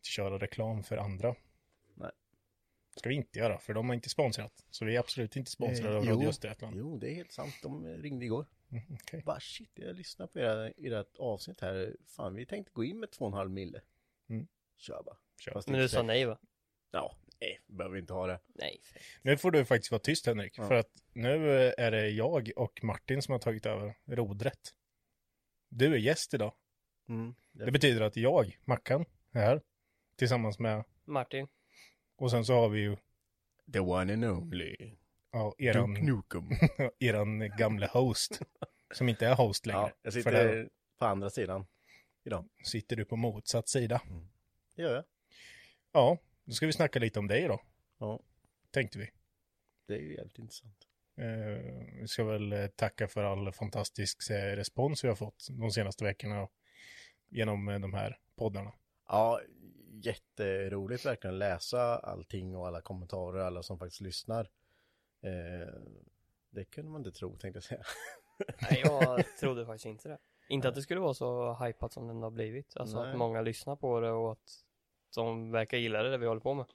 inte köra reklam för andra? Nej. Ska vi inte göra, för de har inte sponsrat. Så vi är absolut inte sponsrade av Eh, Radio jo, Östergötland. Jo, det är helt sant. De ringde igår. Mm, okej. Bara shit, jag lyssnar på era, ert avsnitt här. Fan, vi tänkte gå in med 2,5 mille. Mm. Kör bara. Kör. Fast Men du sa nej va? Ja, nej, behöver inte ha det. Nej. Nu får du faktiskt vara tyst Henrik, Ja. för att nu är det jag och Martin som har tagit över rodret. Du är gäst idag. Mm. Det betyder att jag, Mackan, är här. Tillsammans med, Martin. och sen så har vi ju The one and only. ja, Duke eran, Nukem. eran gamla host. Som inte är host längre. Ja, jag sitter där på andra sidan idag. sitter du på motsatt sida. Det gör jag. Ja, då ska vi snacka lite om dig då, Ja, tänkte vi. det är ju jävligt intressant. Eh, vi ska väl eh, tacka för all fantastisk eh, respons vi har fått de senaste veckorna genom eh, de här poddarna. Ja, jätteroligt verkligen läsa allting och alla kommentarer, alla som faktiskt lyssnar. Eh, det kunde man inte tro, tänkte jag säga. Nej, jag trodde faktiskt inte det. Inte att det skulle vara så hypat som den har blivit. Alltså Nej. att många lyssnar på det och att de verkar gilla det, det vi håller på med.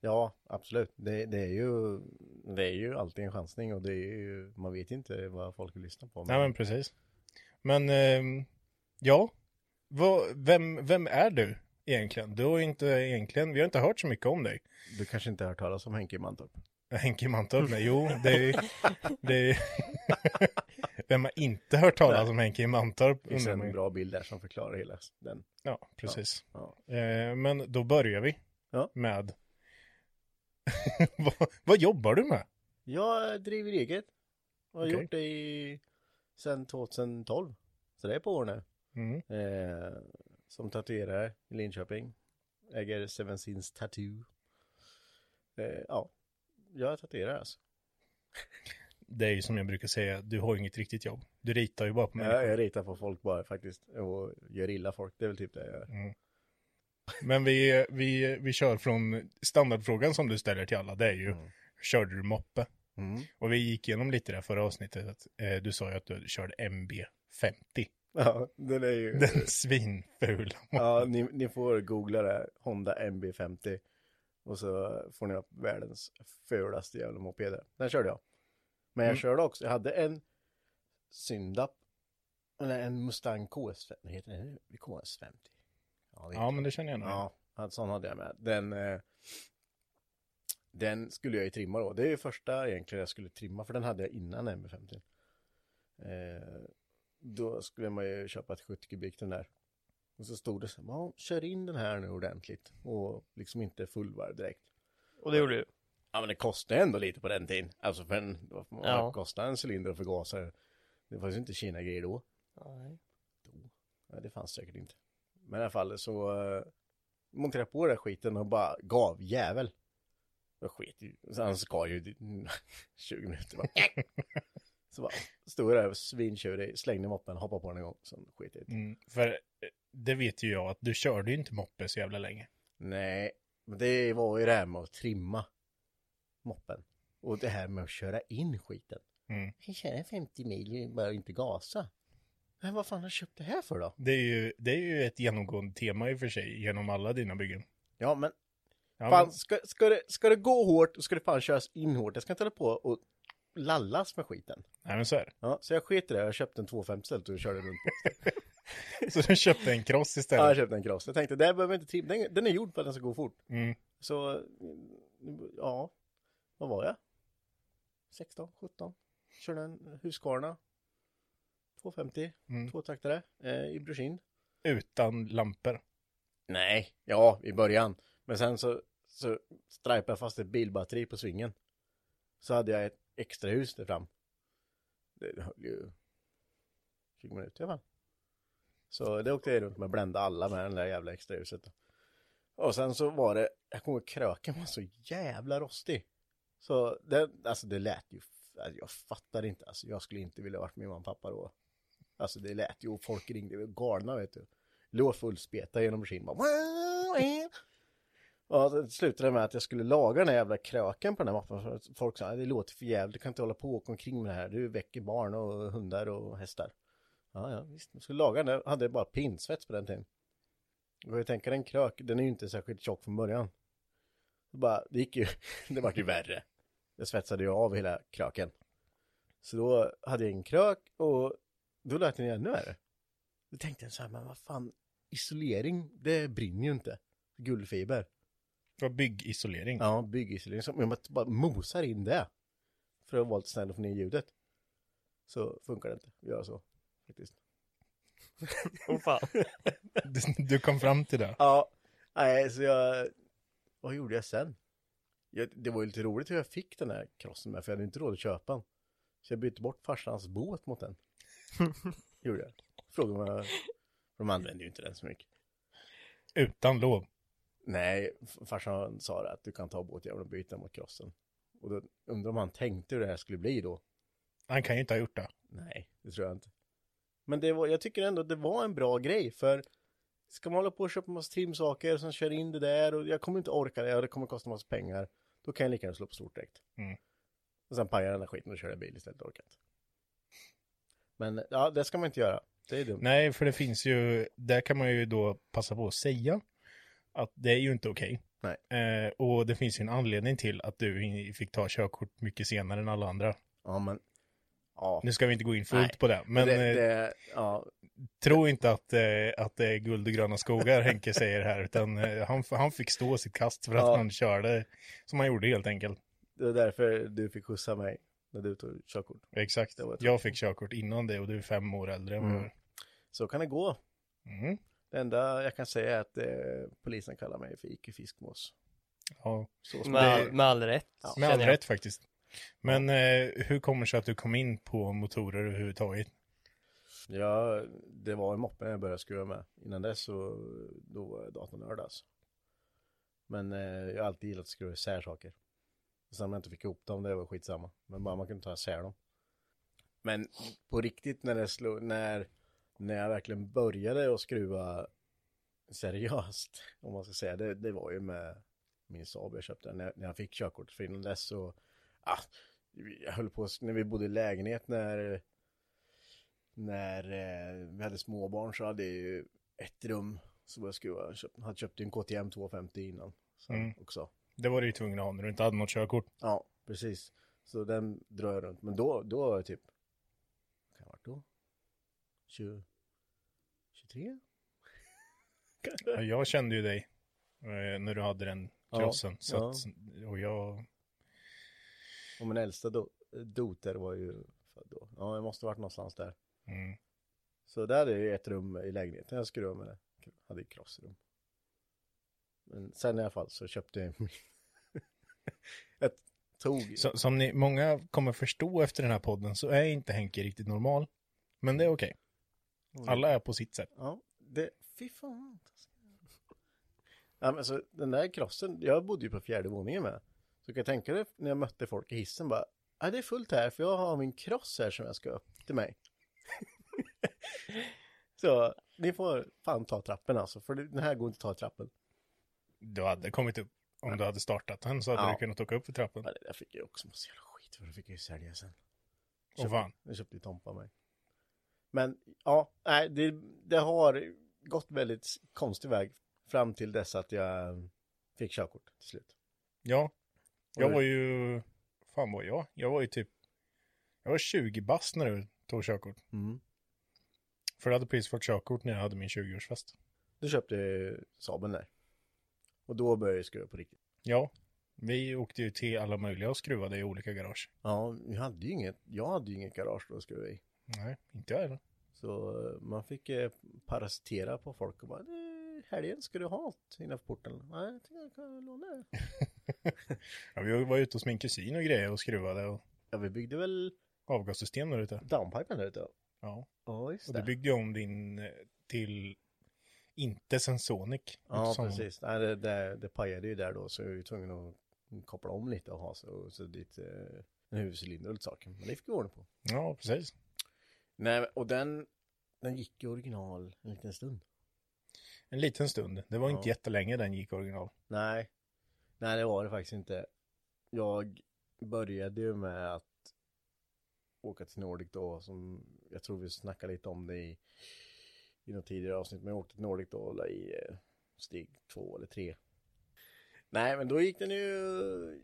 Ja, absolut. Det, det, är ju, det är ju alltid en chansning och det är ju, man vet inte vad folk vill lyssna på. Nej men precis. Men ehm, ja, vad, vem, vem är du egentligen? Du har inte egentligen, vi har inte hört så mycket om dig. Du kanske inte har hört talas om Henke Mantorp? Henke Mantorp, nej, jo, det är, det är Vem har inte hört talas om Henke Mantorp? Det finns en bra bild där som förklarar hela den. Ja, precis. Ja. Eh, men då börjar vi Ja. med vad, vad jobbar du med? Jag driver eget. Och har Okej. gjort det i, sedan 2012. Så det är på år nu. Mm. Eh, som tatuerare i Linköping. Äger Seven Sins Tattoo. Eh, ja, jag tatuerar alltså. Det är ju som jag brukar säga, du har ju inget riktigt jobb. Du ritar ju bara på människor. Jag, jag ritar på folk bara faktiskt. Och gör illa folk. Det är väl typ det jag gör. Mm. Men vi, vi, vi kör från standardfrågan som du ställer till alla. Det är ju, Mm. körde du moppe? Mm. Och vi gick igenom lite det förra avsnittet. Att, eh, du sa ju att du körde MB50. Ja, den är ju... Den svinfula. Ja, ni, ni får googla det. Honda MB50. Och så får ni upp världens fulaste jävla moped. Den körde jag. Men jag Mm. körde också, jag hade en Syndap. Eller en Mustang KS50. Vad heter den? KS50. Ja, Ja, men det känner jag nog. Ja, en sån hade jag med. Den, eh, den skulle jag ju trimma då. Det är ju första egentligen jag skulle trimma, för den hade jag innan MB50. Eh, då skulle man ju köpa ett 70 kubik den där. Och så stod det så här, "Ja, kör in den här nu ordentligt. Och liksom inte fullvarv direkt. Och det gjorde du. Ja men det kostade ändå lite på den tiden. Alltså för en, vad Ja. kostade en cylinder och förgasare? Det fanns ju inte Kina-grejer då. Nej. Nej, det fanns säkert inte. Men i alla fall så uh, monterade jag på den här skiten och bara gav jävel. Jag sket ju. Han ska ju 20 minuter bara. så bara stod jag där svinkörde, slängde moppen, hoppade på den en gång. Sen jag det. Mm, för eh, det vet ju jag att du körde ju inte moppe så jävla länge. Nej, men det var ju det här med att trimma moppen. Och det här med att köra in skiten. Mm. Jag köra 50 mil, bara inte gasa. Men vad fan har jag köpt det här för då? Det är, ju, det är ju ett genomgående tema i och för sig genom alla dina byggen. Ja, men Ja, fan, men, ska, ska, det, ska det gå hårt, ska det fan köras in hårt. Jag ska inte hålla på och lallas med skiten. nej, men så är det. Ja, så jag sket i det. Jag köpte en 250 istället och körde runt på. Så du köpte en cross Ja, istället? jag köpte en cross. Jag tänkte, det här behöver inte trimma. Den, den är gjord för att den ska gå fort. Mm. Så, ja, vad var jag? 16, 17. Körde en Husqvarna. 250, Mm. tvåtaktare eh, i brushin. Utan lampor. Nej, ja, i början. Men sen så, så strajpade jag fast ett bilbatteri på svingen. Så hade jag ett extra hus där fram. Det höll ju 20 minuter i alla fall. Så det åkte jag runt med och blända alla med den där jävla extra huset. Och sen så var det, jag kommer ihåg kröken var så jävla rostig. Så det, alltså det lät ju, alltså jag fattar inte, alltså jag skulle inte vilja varit med mamma och pappa då. Alltså det lät ju, folk ringde, Vi galna vet du. Låg fullspeta genom maskin bara. Ja, det slutade med att jag skulle laga den här jävla kröken på den här mappen. för att Folk sa, det låter för jävligt, du kan inte hålla på och åka omkring med det här. Du väcker barn och hundar och hästar. Ja, ja, visst. Jag skulle laga den, jag hade bara pinsvets på den tiden. Och jag tänker en krök, den är ju inte särskilt tjock från början. Så bara, det gick ju, det vart ju värre. Jag svetsade ju av hela kröken. Så då hade jag en krök och då lät den ännu värre. Då tänkte jag så här, men vad fan, isolering, det brinner ju inte. Guldfiber. Var byggisolering. Ja, byggisolering. Så om man bara mosar in det. För att vara lite snäll och få ner ljudet. Så funkar det inte. att göra så. Faktiskt. Åh fan. Du, du kom fram till det. Ja, nej, så jag... Vad gjorde jag sen? Jag, det var ju lite roligt hur jag fick den här krossen med, för jag hade inte råd att köpa den. Så jag bytte bort farsans båt mot den. gjorde jag. Frågade om jag... De använde ju inte den så mycket. Utan lov. Nej, farsan sa att du kan ta båtjäveln och byta mot krossen. Och då undrar om han tänkte hur det här skulle bli då. Han kan ju inte ha gjort det. Nej, det tror jag inte. Men det var, jag tycker ändå att det var en bra grej för ska man hålla på och köpa massa trimsaker och sen köra in det där och jag kommer inte orka det och det kommer kosta massa pengar. Då kan jag lika gärna slå på stort direkt. Mm. Och sen pajar den där skiten och köra bil istället, orkar inte. Men ja, det ska man inte göra. Det är dumt. Nej, för det finns ju, där kan man ju då passa på att säga att det är ju inte okej. Nej. Eh, och det finns ju en anledning till att du fick ta körkort mycket senare än alla andra. Ja, men ja. Nu ska vi inte gå in fullt Nej, på det, men det, eh, det, ja, tro inte att, eh, att det är guld och gröna skogar Henke säger här, utan eh, han, han fick stå sitt kast för att Ja. han körde som han gjorde helt enkelt. det var därför du fick skjutsa mig när du tog körkort. Exakt. Jag fick körkort innan det och du är fem år äldre än Mm. Så kan det gå. Mm. Det enda jag kan säga är att eh, polisen kallar mig för icke fiskmås. Ja, Så Med, det all, med all rätt. Ja. med all jag. rätt faktiskt. Men eh, hur kommer det sig att du kom in på motorer överhuvudtaget? Ja, det var en moppe jag började skruva med. Innan dess så då var jag datornörd alltså. Men eh, jag har alltid gillat att skruva isär saker. Och sen om jag inte fick ihop dem, det var skitsamma. Men bara man kunde ta isär dem. Men på riktigt när det slog, när, när jag verkligen började att skruva seriöst, om man ska säga, det, det var ju med min Saab jag köpte när, när jag fick körkort. För innan dess så, ah, jag höll på, när vi bodde i lägenhet när när eh, vi hade småbarn så hade jag ju ett rum så jag skruva. Köpt, hade köpt en KTM 250 innan. Sen Mm. också. Det var du ju tvungen att ha när du inte hade något körkort. Ja, precis. Så den drar jag runt. Men då, då var jag typ, kan jag varit då? 20, 23? Kanske? Ja, Jag kände ju dig eh, när du hade den Ja, krossen. så ja. Att, och jag, Och min äldsta do, doter var ju född då. Ja, jag måste ha varit någonstans där. mm, Så där hade jag ju ett rum i lägenheten jag skruvade med. Hade ju krossrum. Men sen i alla fall så köpte jag Jag tog... så, som ni, många kommer förstå efter den här podden så är inte Henke riktigt normal. Men det är okej. Mm. Alla är på sitt sätt. Ja, det, fy fan. Ja, men så den där krossen, jag bodde ju på fjärde våningen med. Så kan jag tänka dig när jag mötte folk i hissen bara, ja det är fullt här för jag har min kross här som jag ska upp till mig. så ni får fan ta trappen alltså, för den här går inte att ta i trappen. Du hade kommit upp. Om du hade startat den så hade Ja. du kunnat åka upp för trappan. Ja, det där fick jag också massa jävla skit för det fick jag ju sälja sen. Åh fan. Det köpte ju Tompa mig. Men ja, nej, det, det har gått väldigt konstig väg fram till dess att jag fick körkort till slut. Ja. Jag var ju... Fan var jag? Jag var ju typ... Jag var 20 bast när du tog körkort. Mm. För jag hade precis fått körkort när jag hade min 20-årsfest. Du köpte Saaben där. Och då började jag skruva på riktigt. Ja. Vi åkte ju till alla möjliga och skruvade i olika garage. Ja, vi hade ju inget, jag hade ju inget garage då att skruva i. Nej, inte jag heller. Så eh, man fick eh, parasitera på folk och bara, "Eh, helgen ska du ha något innanför porten? Nej, jag tänkte jag kan låna det. Ja, vi var ute hos min kusin och grejer och skruvade och Ja, vi byggde väl avgassystem där ute. downpipen där ute. Ja. Ja, just Och du byggde om din eh, till inte Sensonic. Ja, Som- precis. Nej, det, det, det pajade ju där då, så jag var ju tvungen att koppla om lite och ha så, så dit eh, en huvudcylinder och lite saker. Men det fick vi ordning på. Ja, precis. Nej, och den, den gick i original en liten stund. En liten stund. Det var inte Ja. jättelänge den gick original. Nej, nej det var det faktiskt inte. Jag började ju med att åka till Nordic då, som jag tror vi snackade lite om det i, i något tidigare avsnitt, men jag åkte till Nordic då i eh, steg två eller tre. Nej, men då gick den ju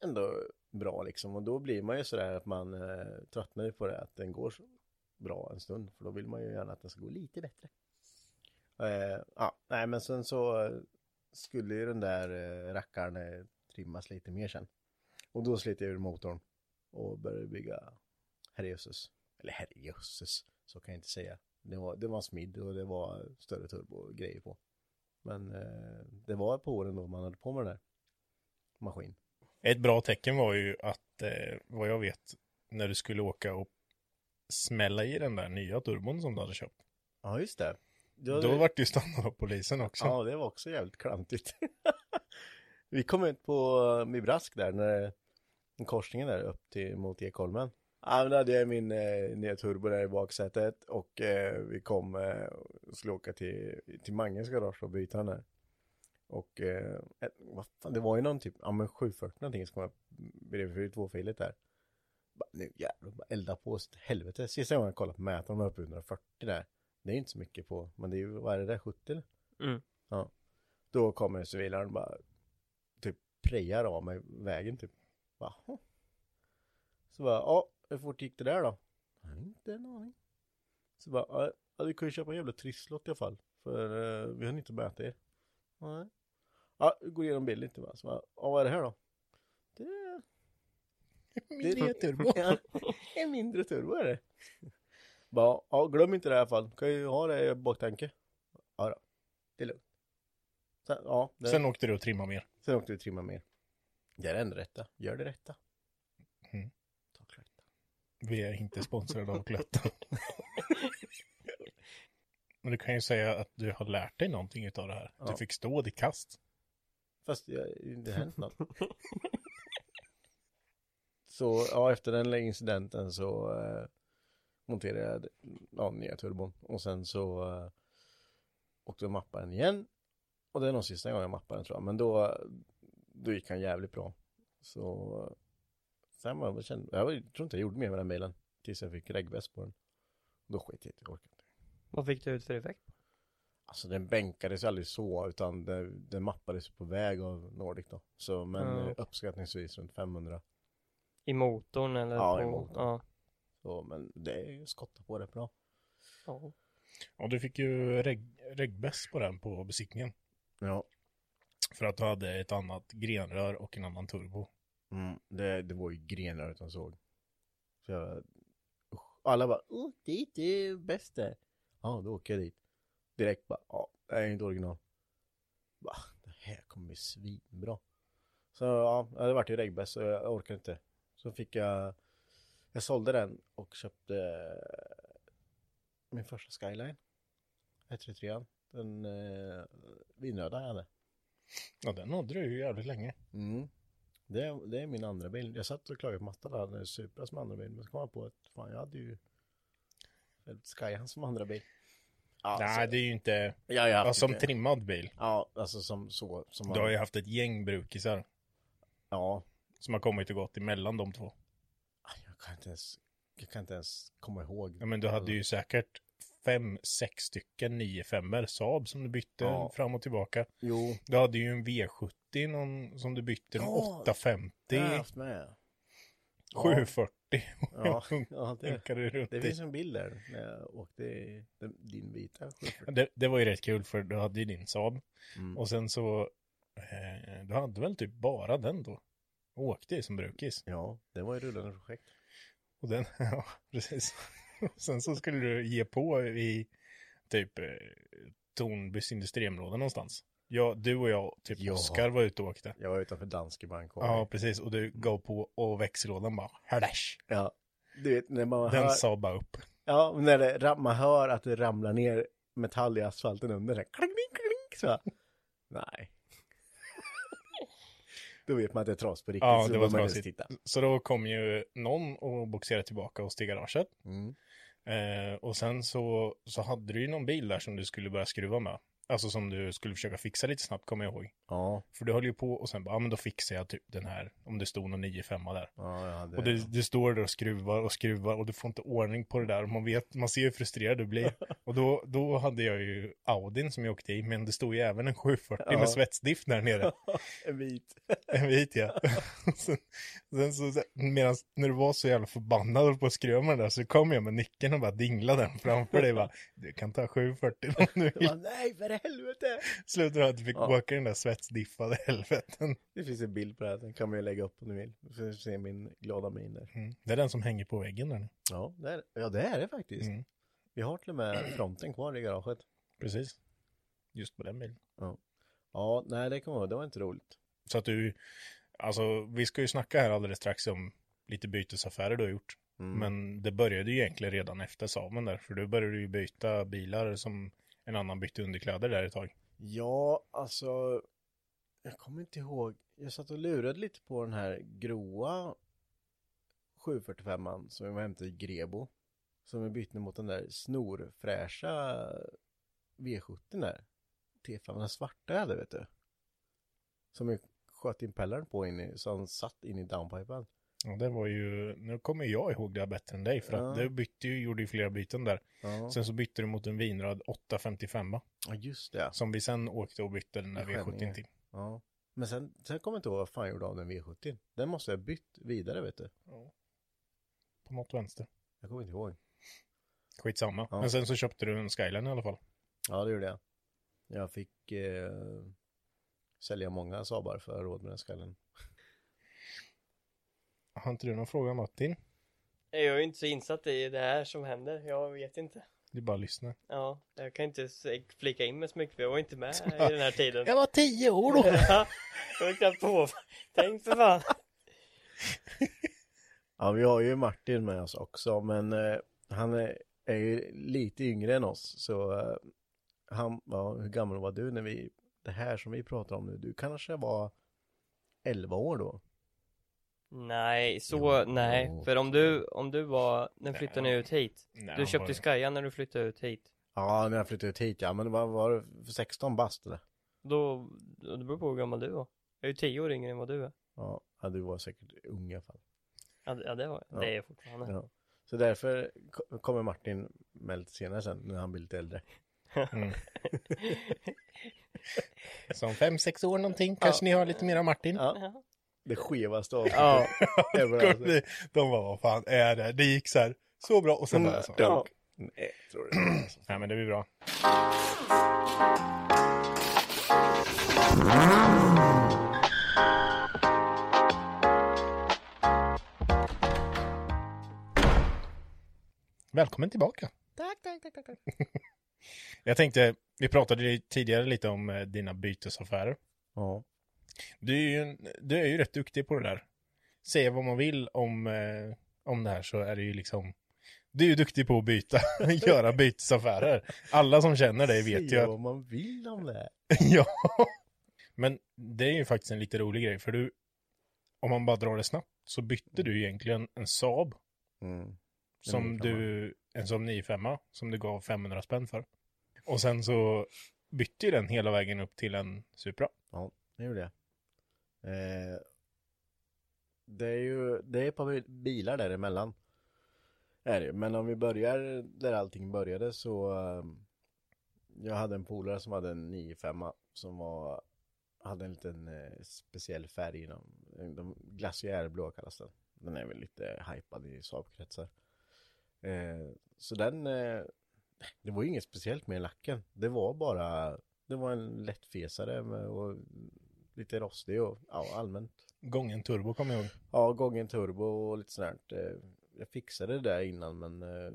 ändå bra liksom, och då blir man ju sådär att man eh, tröttnar på det, att den går bra en stund, för då vill man ju gärna att den ska gå lite bättre. Eh, ja, nej men sen så eh, skulle ju den där eh, rackaren eh, trimmas lite mer sen. Och då sliter jag ur motorn och började bygga herrejösses. Eller herrejösses, så kan jag inte säga. Det var, det var smidd och det var större turbo och grejer på. Men eh, det var ett par åren då man hade på med den där maskin. Ett bra tecken var ju att, eh, vad jag vet, när du skulle åka och smälla i den där nya turbon som du hade köpt. Ja, just det. Då, Då vart du stannad av polisen också. Ja, det var också jävligt klantigt. Vi kom ut på Mibrask där, när korsningen där upp till mot Ekholmen. Ja, men då hade jag min eh, nya turbo där i baksätet och eh, vi kom eh, och skulle åka till, till Manges garage och byta den där. Och eh, vad fan, det var ju någon typ, ja men 740 någonting som kom upp bredvid tvåfiligt där. Nu jävlar, bara elda på till helvete. Sista gången jag kollade på mätaren var uppe i 140 där. Det är inte så mycket på, men det är ju, vad är det där, 70 eller? Mm. Ja. Då kommer civilaren och bara typ prejar av mig vägen typ. "Huh." Så bara, ja, hur fort gick det där då? "Nej, Inte en aning. Så bara, "Ja, du kan ju köpa en jävla trisslott i alla fall. För eh, vi har inte mäta er. Nej. Ja, vi går igenom bild lite bara. Så bara, ja, vad är det här då? Det är... Mindre turbo. Ja, en mindre turbo är det. Bara, ja, glöm inte det i alla fall. Kan ju ha det i baktanke. Ja då, det är lugnt. Sen, ja, det, Sen åkte du och trimma mer. sen åkte vi och trimma mer. Det är det enda rätta. Gör det rätta. Mm. Ta. Vi är inte sponsrade av Cloetta. Men du kan ju säga att du har lärt dig någonting utav det här. Du Ja. fick stå ditt kast. Fast det har inte hänt något. Så ja, efter den incidenten så eh, monterade jag ja, nya turbon. Och sen så eh, åkte jag mappa den igen. Och det är nog sista gången jag mappade den tror jag. Men då, då gick han jävligt bra. Så sen var jag, kände, jag tror inte jag gjorde mer med den bilen. Tills jag fick reggväst på den. Då sket jag jag orkade inte. Vad fick du ut för effekt? Alltså den bänkades aldrig så, utan det, den mappades på väg av Nordic då. Så, men eh, uppskattningsvis runt 500. I motorn eller? Ja, på... i motorn. Ja. Så, men det är ju skottat på rätt bra. ja. Och du fick ju reg- regbäst på den på besiktningen. Ja. För att du hade ett annat grenrör och en annan turbo. Mm, det, det var ju grenar utan såg. Så jag. Alla bara, åh dit, det är bäst det. Ja, då åker jag dit. Direkt bara, ja, det är inte original. Va, det här kommer bli svinbra. Så ja, det vart ju regbäst så jag orkar inte. Så fick jag, jag sålde den och köpte min första Skyline. 133 Den eh, vinröda jag hade. Ja, den hade du ju jävligt länge. Mm. Det, är- det är min andra bil. Jag satt och klagade på matta där när Supra som andra bil. Men så kom jag på att fan jag hade ju Skyhan som andra bil. Ja, Nej, det är ju inte... ja, jag haft som lite- trimmad bil. Ja, alltså som så. Som Du har ju haft ett gäng brukisar Ja, som har kommit och gått emellan de två. jag kan inte ens, jag kan inte ens komma ihåg. Ja, men du hade ju säkert fem, sex stycken 95 Saab som du bytte Ja. fram och tillbaka. Jo, Du hade ju en V70 någon, som du bytte, en Ja, 850, det har jag haft med. Ja. 740. Ja, ja det, runt det finns en bild där när jag åkte i din vita 740. Det, det var ju rätt kul för du hade ju din Saab. Mm. Och sen så, eh, du hade väl typ bara den då? Åkte i som brukis. Ja, det var ju rullande projekt. Och den, ja precis. Och sen så skulle du ge på i typ eh, Tornbys industriområde någonstans. Ja, du och jag, typ Ja. Oskar var ute och åkte. Jag var utanför Danske Bank. och- Ja, precis. Och du gav på och växellådan bara, hördash. ja. Du vet, när man Den hör, sa bara upp. ja, när det, man hör att det ramlar ner metall i asfalten under det. Kling, kling, kling, så. Nej. Då vet man att det är tras på riktigt. Ja, så det var trasigt. titta. Så då kom ju någon och boxerade tillbaka oss till garaget. Mm. Eh, och sen så, så hade du ju någon bil där som du skulle börja skruva med. Alltså som du skulle försöka fixa lite snabbt, kommer jag ihåg. Ja, För du höll ju på och sen bara, ja men då fixar jag typ den här, om det stod någon 95 där. ja, jag hade Och du, du står där och skruvar och skruvar och du får inte ordning på det där. Och man vet, man ser hur frustrerad du blir. Och då, då hade jag ju Audin som jag åkte i, men det stod ju även en 740 Ja. med svetsdiff där nere. en vit. En vit ja. sen, sen så, medan, när du var så jävla förbannad på att skruva med den där så kom jag med nyckeln och bara dinglade den framför dig bara, du kan ta 740 om du vill. nej för helvete. Slutade med att du fick Ja. åka i den där svetsdiffade helveten. Det finns en bild på det här, den kan man ju lägga upp om du vill. Du får se min glada min där. Mm. Det är den som hänger på väggen där nu. Ja, det är, ja, det är det faktiskt. Mm. Vi har till och med fronten kvar i garaget. Precis. Just på den bilen. Ja, nej det kommer jag det var inte roligt. Så att du, alltså vi ska ju snacka här alldeles strax om lite bytesaffärer du har gjort. Mm. Men det började ju egentligen redan efter Saben där, för du började ju byta bilar som en annan bytte underkläder där ett tag. Ja, alltså. Jag kommer inte ihåg. Jag satt och lurade lite på den här gråa 745an som vi var hämtade i Grebo. Som vi bytte mot den där snorfräscha V70 där. T5, den svarta jag hade vet du. Som vi sköt impellern på in i, så han satt in i downpipen. Ja, det var ju, nu kommer jag ihåg det bättre än dig, för att Ja. du bytte ju, gjorde ju flera byten där. Ja, Sen så bytte du mot en vinrad 855 ja just det. som vi sen åkte och bytte den där I V70 Skänninge. till. Ja. Men sen, sen kommer jag inte ihåg vad fan jag gjorde av den V70. Den måste jag bytt vidare vet du. På något vänster. Jag kommer inte ihåg. Skitsamma. Ja. Men sen så köpte du en Skyline i alla fall. Ja, det gjorde jag. Jag fick eh, sälja många Saabar för att ha råd med den skallen. Har inte du någon fråga Martin? Jag är ju inte så insatt i det här som händer, jag vet inte. Du bara lyssnar. Ja, jag kan inte flika in mig så mycket för jag var inte med i den här tiden. var tio år då. Ja, jag var knappt på. Tänk för fan. Ja, vi har ju Martin med oss också, men eh, han är, är ju lite yngre än oss. Så eh, han, ja, hur gammal var du när vi, det här som vi pratar om nu, du kanske var 11 år då? Nej, så Jo. nej. För om du, om du var, när flyttade ni ut hit? Nej, Du köpte var- Skya när du flyttade ut hit. Ja, när jag flyttade ut hit, ja, men det var, var det för 16 bast eller? Då, det beror på hur gammal du var. Jag är ju tio år yngre än vad du är. Ja, ja, du var säkert ung i alla fall. Ja, det- ja det var Ja. det är jag fortfarande. Ja. Så därför ko- kommer Martin med lite senare sen, när han blir lite äldre. Mm. Som fem, sex år någonting. Kanske ni har lite mer av Martin. Ja, Ja. Det skevaste av Ja. ever, alltså. De, de var, vad fan är det? Det gick så här, så bra och sen bara så. Ja. Nej, tror du inte. Alltså. Nej men det blir bra. Välkommen tillbaka. Tack, tack, tack, tack, tack. Jag tänkte, vi pratade ju tidigare lite om eh, dina bytesaffärer. Ja. Du är ju, du är ju rätt duktig på det där. Säga vad man vill om, eh, om det här så är det ju liksom, Du är ju duktig på att byta, göra bytesaffärer. Alla som känner dig vet ju Säga vad man vill om det. ja. Men det är ju faktiskt en lite rolig grej, för du... Om man bara drar det snabbt, så bytte du egentligen en Saab Mm. som 95. du... En som 95 som du gav 500 spänn för. Och sen så bytte ju den hela vägen upp till en Supra. Ja, det gjorde jag. Eh, det är ju, det är ett par bilar däremellan. Är det. Men om vi börjar där allting började så eh, Jag hade en polare som hade en 95 som var Hade en liten eh, speciell färg inom de, Glaciärblå kallas den. Den är väl lite hypad i Saab-kretsar. Eh, så den eh, Det var ju inget speciellt med lacken. Det var bara Det var en lättfesare och lite rostig och ja, allmänt Gången turbo kommer jag ihåg. Ja, gången turbo och lite sånt där. Eh, Jag fixade det där innan men eh,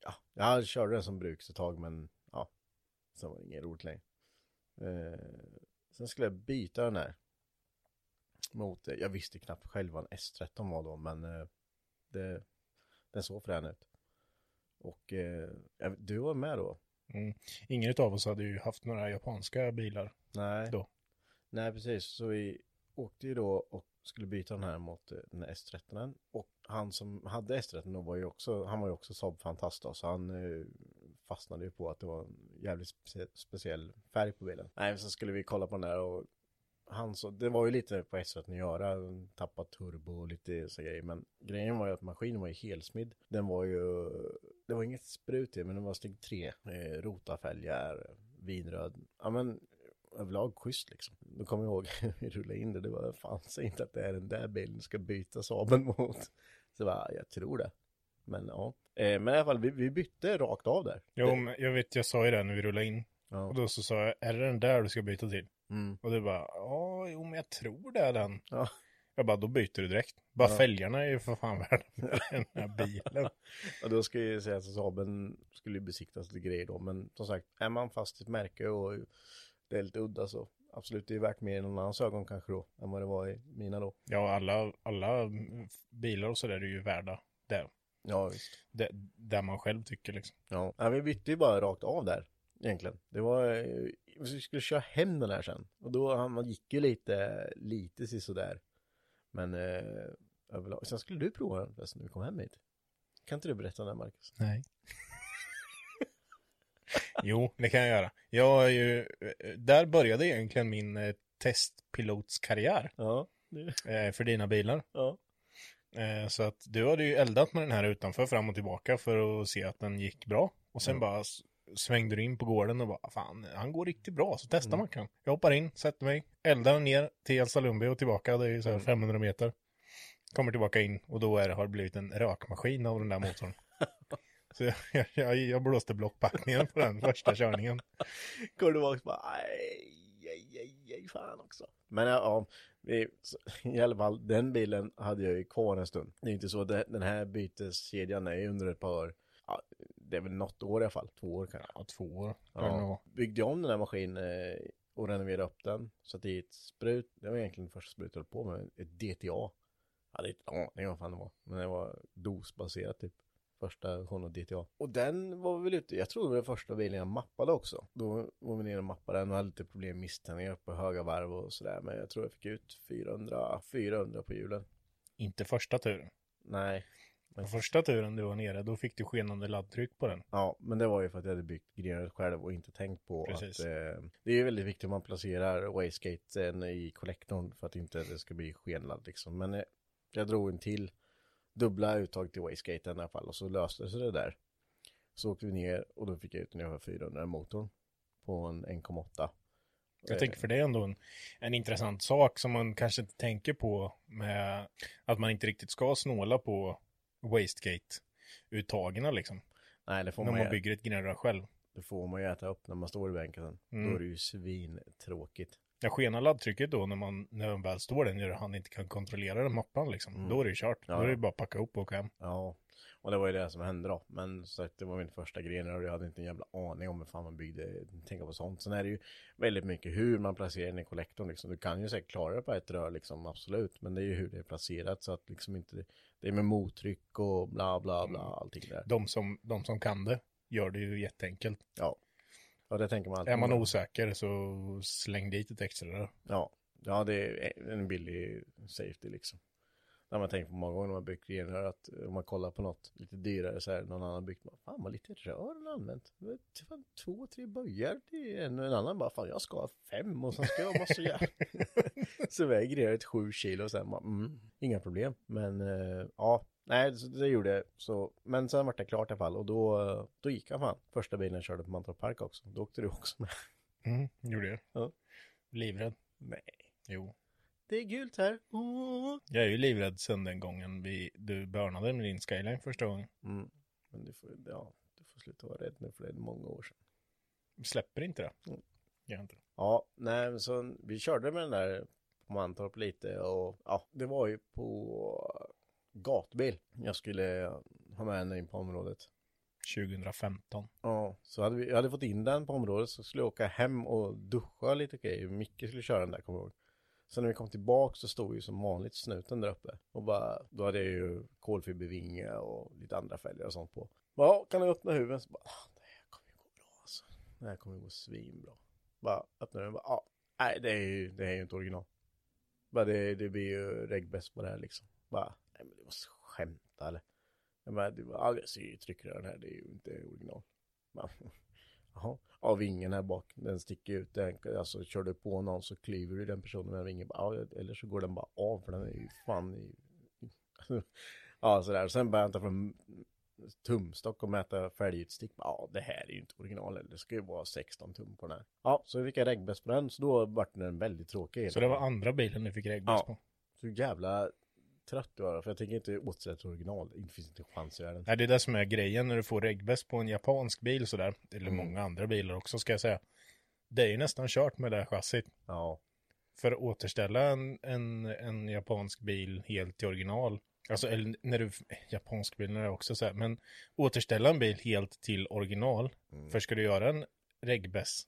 Ja, jag körde den som bruks ett tag men ja Sen var det inget roligt längre eh, Sen skulle jag byta den här Mot, jag visste knappt själv vad en S13 var då men det, Den såg frän ut Och du var med då? Mm. Ingen av oss hade ju haft några japanska bilar. Nej Då. Nej precis, så vi åkte ju då och skulle byta den här mot eh, den här S13 och han som hade S13 då var ju också, han var ju också Saab-fantast då, så han eh, fastnade ju på att det var en jävligt spe speciell färg på bilen. Nej, men så skulle vi kolla på den där och han så, det var ju lite på S13 att göra, tappa turbo och lite så grejer, men grejen var ju att maskinen var ju helsmidd. Den var ju, det var inget sprut i, men den var steg 3, eh, rotafälgar, vinröd, ja men överlag schysst liksom. Då kommer jag ihåg, vi rullade in det, det var fan säg inte att det är den där bilen ska byta Saaben mot. Så bara, jag tror det. Men ja, eh, men i alla fall vi, vi bytte rakt av där. Jo, men jag vet, jag sa ju det när vi rullade in. Och Ja. då så sa jag, är det den där du ska byta till? Mm. Och du bara, ja, jo, men jag tror det är den. Ja. Jag bara, då byter du direkt. Bara Ja. fälgarna är ju för fan värda den här bilen. Och då ska jag ju säga att Saaben skulle ju besiktas lite grejer då, men som sagt, är man fast i ett märke och det är lite udda så absolut, det är värt mer i någon annans ögon kanske då, än vad det var i mina då. Ja, alla, alla bilar och sådär är ju värda det. Ja, visst. det. Där man själv tycker liksom. Ja, ja vi bytte ju bara rakt av där egentligen. Det var, eh, vi skulle köra hem den här sen. Och då, han man gick ju lite, lite sådär. Men eh, överlag, sen skulle du prova den förresten när vi kom hem hit. Kan inte du berätta den Marcus? Nej. Jo, det kan jag göra. Jag är ju, där började egentligen min eh, testpilotskarriär Ja, eh, för dina bilar. ja. Eh, så att du hade ju eldat med den här utanför fram och tillbaka för att se att den gick bra. Och sen Ja. bara svängde du in på gården och bara, fan, han går riktigt bra, så testar Mm. man kan. Jag hoppar in, sätter mig, eldar ner till Elsalumbi och tillbaka, det är ju så här Mm. 500 meter. Kommer tillbaka in och då är har det blivit en rökmaskin av den där motorn. så jag, jag, jag blåste blockpackningen på den första körningen. Går du och bara, aj, aj, aj, aj, fan också. Men ja, vi, så, i alla fall, den bilen hade jag ju kvar en stund. Det är inte så, att det, den här byteskedjan är under ett par, ja, det är väl något år i alla fall, två år kanske. Ja, två år. Ja, byggde jag om den här maskinen eh, och renoverade upp den. Satte i ett sprut, det var egentligen första sprutet jag höll på med, ett DTA. Ja, det, ja, det var vad fan det var. Men det var dosbaserat typ. Första av DTA. Och den var väl ute, jag tror det var den första bilen jag mappade också. Då var vi nere och mappade den och hade lite problem med misständningar på höga varv och sådär. Men jag tror jag fick ut 400, 400 på hjulen. Inte första turen. Nej. Den första turen du var nere, då fick du skenande laddtryck på den. Ja, men det var ju för att jag hade byggt grenarna själv och inte tänkt på Precis. att eh, det är ju väldigt viktigt att man placerar wastegaten i kollektorn för att inte det ska bli skenladd liksom. Men eh, jag drog en till dubbla uttag till wastegaten i alla fall och så löste det sig det där. Så åkte vi ner och då fick jag ut ungefär 400 i motorn på en 1,8. Jag tänker för det är ändå en, en intressant sak som man kanske inte tänker på med att man inte riktigt ska snåla på wastegate-uttagen liksom. Nej, det får, När man, man bygger ett gnarra själv. det får man ju äta upp när man står i bänken sen. Mm. Då är det ju svintråkigt. Jag skenar laddtrycket då när man, när man väl står där nere och han inte kan kontrollera den mappan liksom. Mm. Då är det ju kört. Ja. Då är det bara att packa upp och åka hem. Ja, Och det var ju det som hände då. Men så att det var min första gren och jag hade inte en jävla aning om hur fan man byggde, tänka på sånt. Sen är det ju väldigt mycket hur man placerar den i kollektorn liksom. Du kan ju säkert klara det på ett rör liksom, absolut. Men det är ju hur det är placerat så att liksom inte, det är med mottryck och bla bla bla, allting där. De som, de som kan det gör det ju jätteenkelt. Ja. Ja, det tänker man alltid. Är man osäker så släng dit ett extra. Ja, ja det är en billig safety liksom. Har man tänkt på många gånger när man byggt renrör att om man kollar på något lite dyrare så är det någon annan byggt. Fan vad lite rör han använt. Fan Två, tre böjar till en och en annan bara fan jag ska ha fem och sen ska jag massa jävla. så väger det ett sju kilo och sen bara mm, inga problem. Men eh, ja, nej det gjorde jag. Så, men sen var det klart i alla fall och då, då gick jag fan. Första bilen jag körde på Mantorp Park också. Då åkte du också med. Mm, gjorde jag. Ja. Livrädd. Nej. Jo. Det är gult här. Åh. Jag är ju livrädd sen den gången vi, du börnade med din skyline första gången. Mm. Men du får, ja, du får sluta vara rädd nu för det är många år sedan. Släpper inte det. Mm. Gör inte det. Ja, nej, men så vi körde med den där på Mantorp lite och ja, det var ju på gatbil. Jag skulle ha med den in på området. 2015. Ja, så hade vi, jag hade fått in den på området så skulle jag åka hem och duscha lite grejer. Micke skulle köra den där, kommer jag ihåg. Så när vi kom tillbaka så stod ju som vanligt snuten där uppe. Och bara, då hade jag ju kolfibervinge och lite andra fälgar och sånt på. Ja, kan du öppna huven? Så bara, ah, det här kommer ju gå bra alltså. Det här kommer ju gå svinbra. Bara öppnar den och bara, ja, nej det är ju, det är ju inte original. Bara det, det blir ju regbäst på det här liksom. Bara, nej men du måste skämta eller? Jag bara, ja jag ser ju tryckrören här, det är ju inte original. Jaha, av vingen här bak, den sticker ut, den, alltså kör du på någon så klyver du den personen med vingen, bara, ja, eller så går den bara av för den är ju fan i... ja sådär, sen började jag ta fram tumstock och mäta fälgutstick, ja det här är ju inte original, det ska ju vara 16 tum på den här. Ja, så fick jag regbäst på den, så då vart den väldigt tråkig. Så det var andra bilen du fick regbäst Ja. på? Så jävla trött du var, för jag tänker inte återställa original, det finns inte chans i världen. Nej, det är det som är grejen när du får regbäst på en japansk bil sådär, eller Mm. många andra bilar också ska jag säga. Det är ju nästan kört med det här chassit. Ja, För att återställa en, en, en japansk bil helt till original, alltså eller när du, japansk bil är också så här, men återställa en bil helt till original, Mm. för ska du göra en regbäs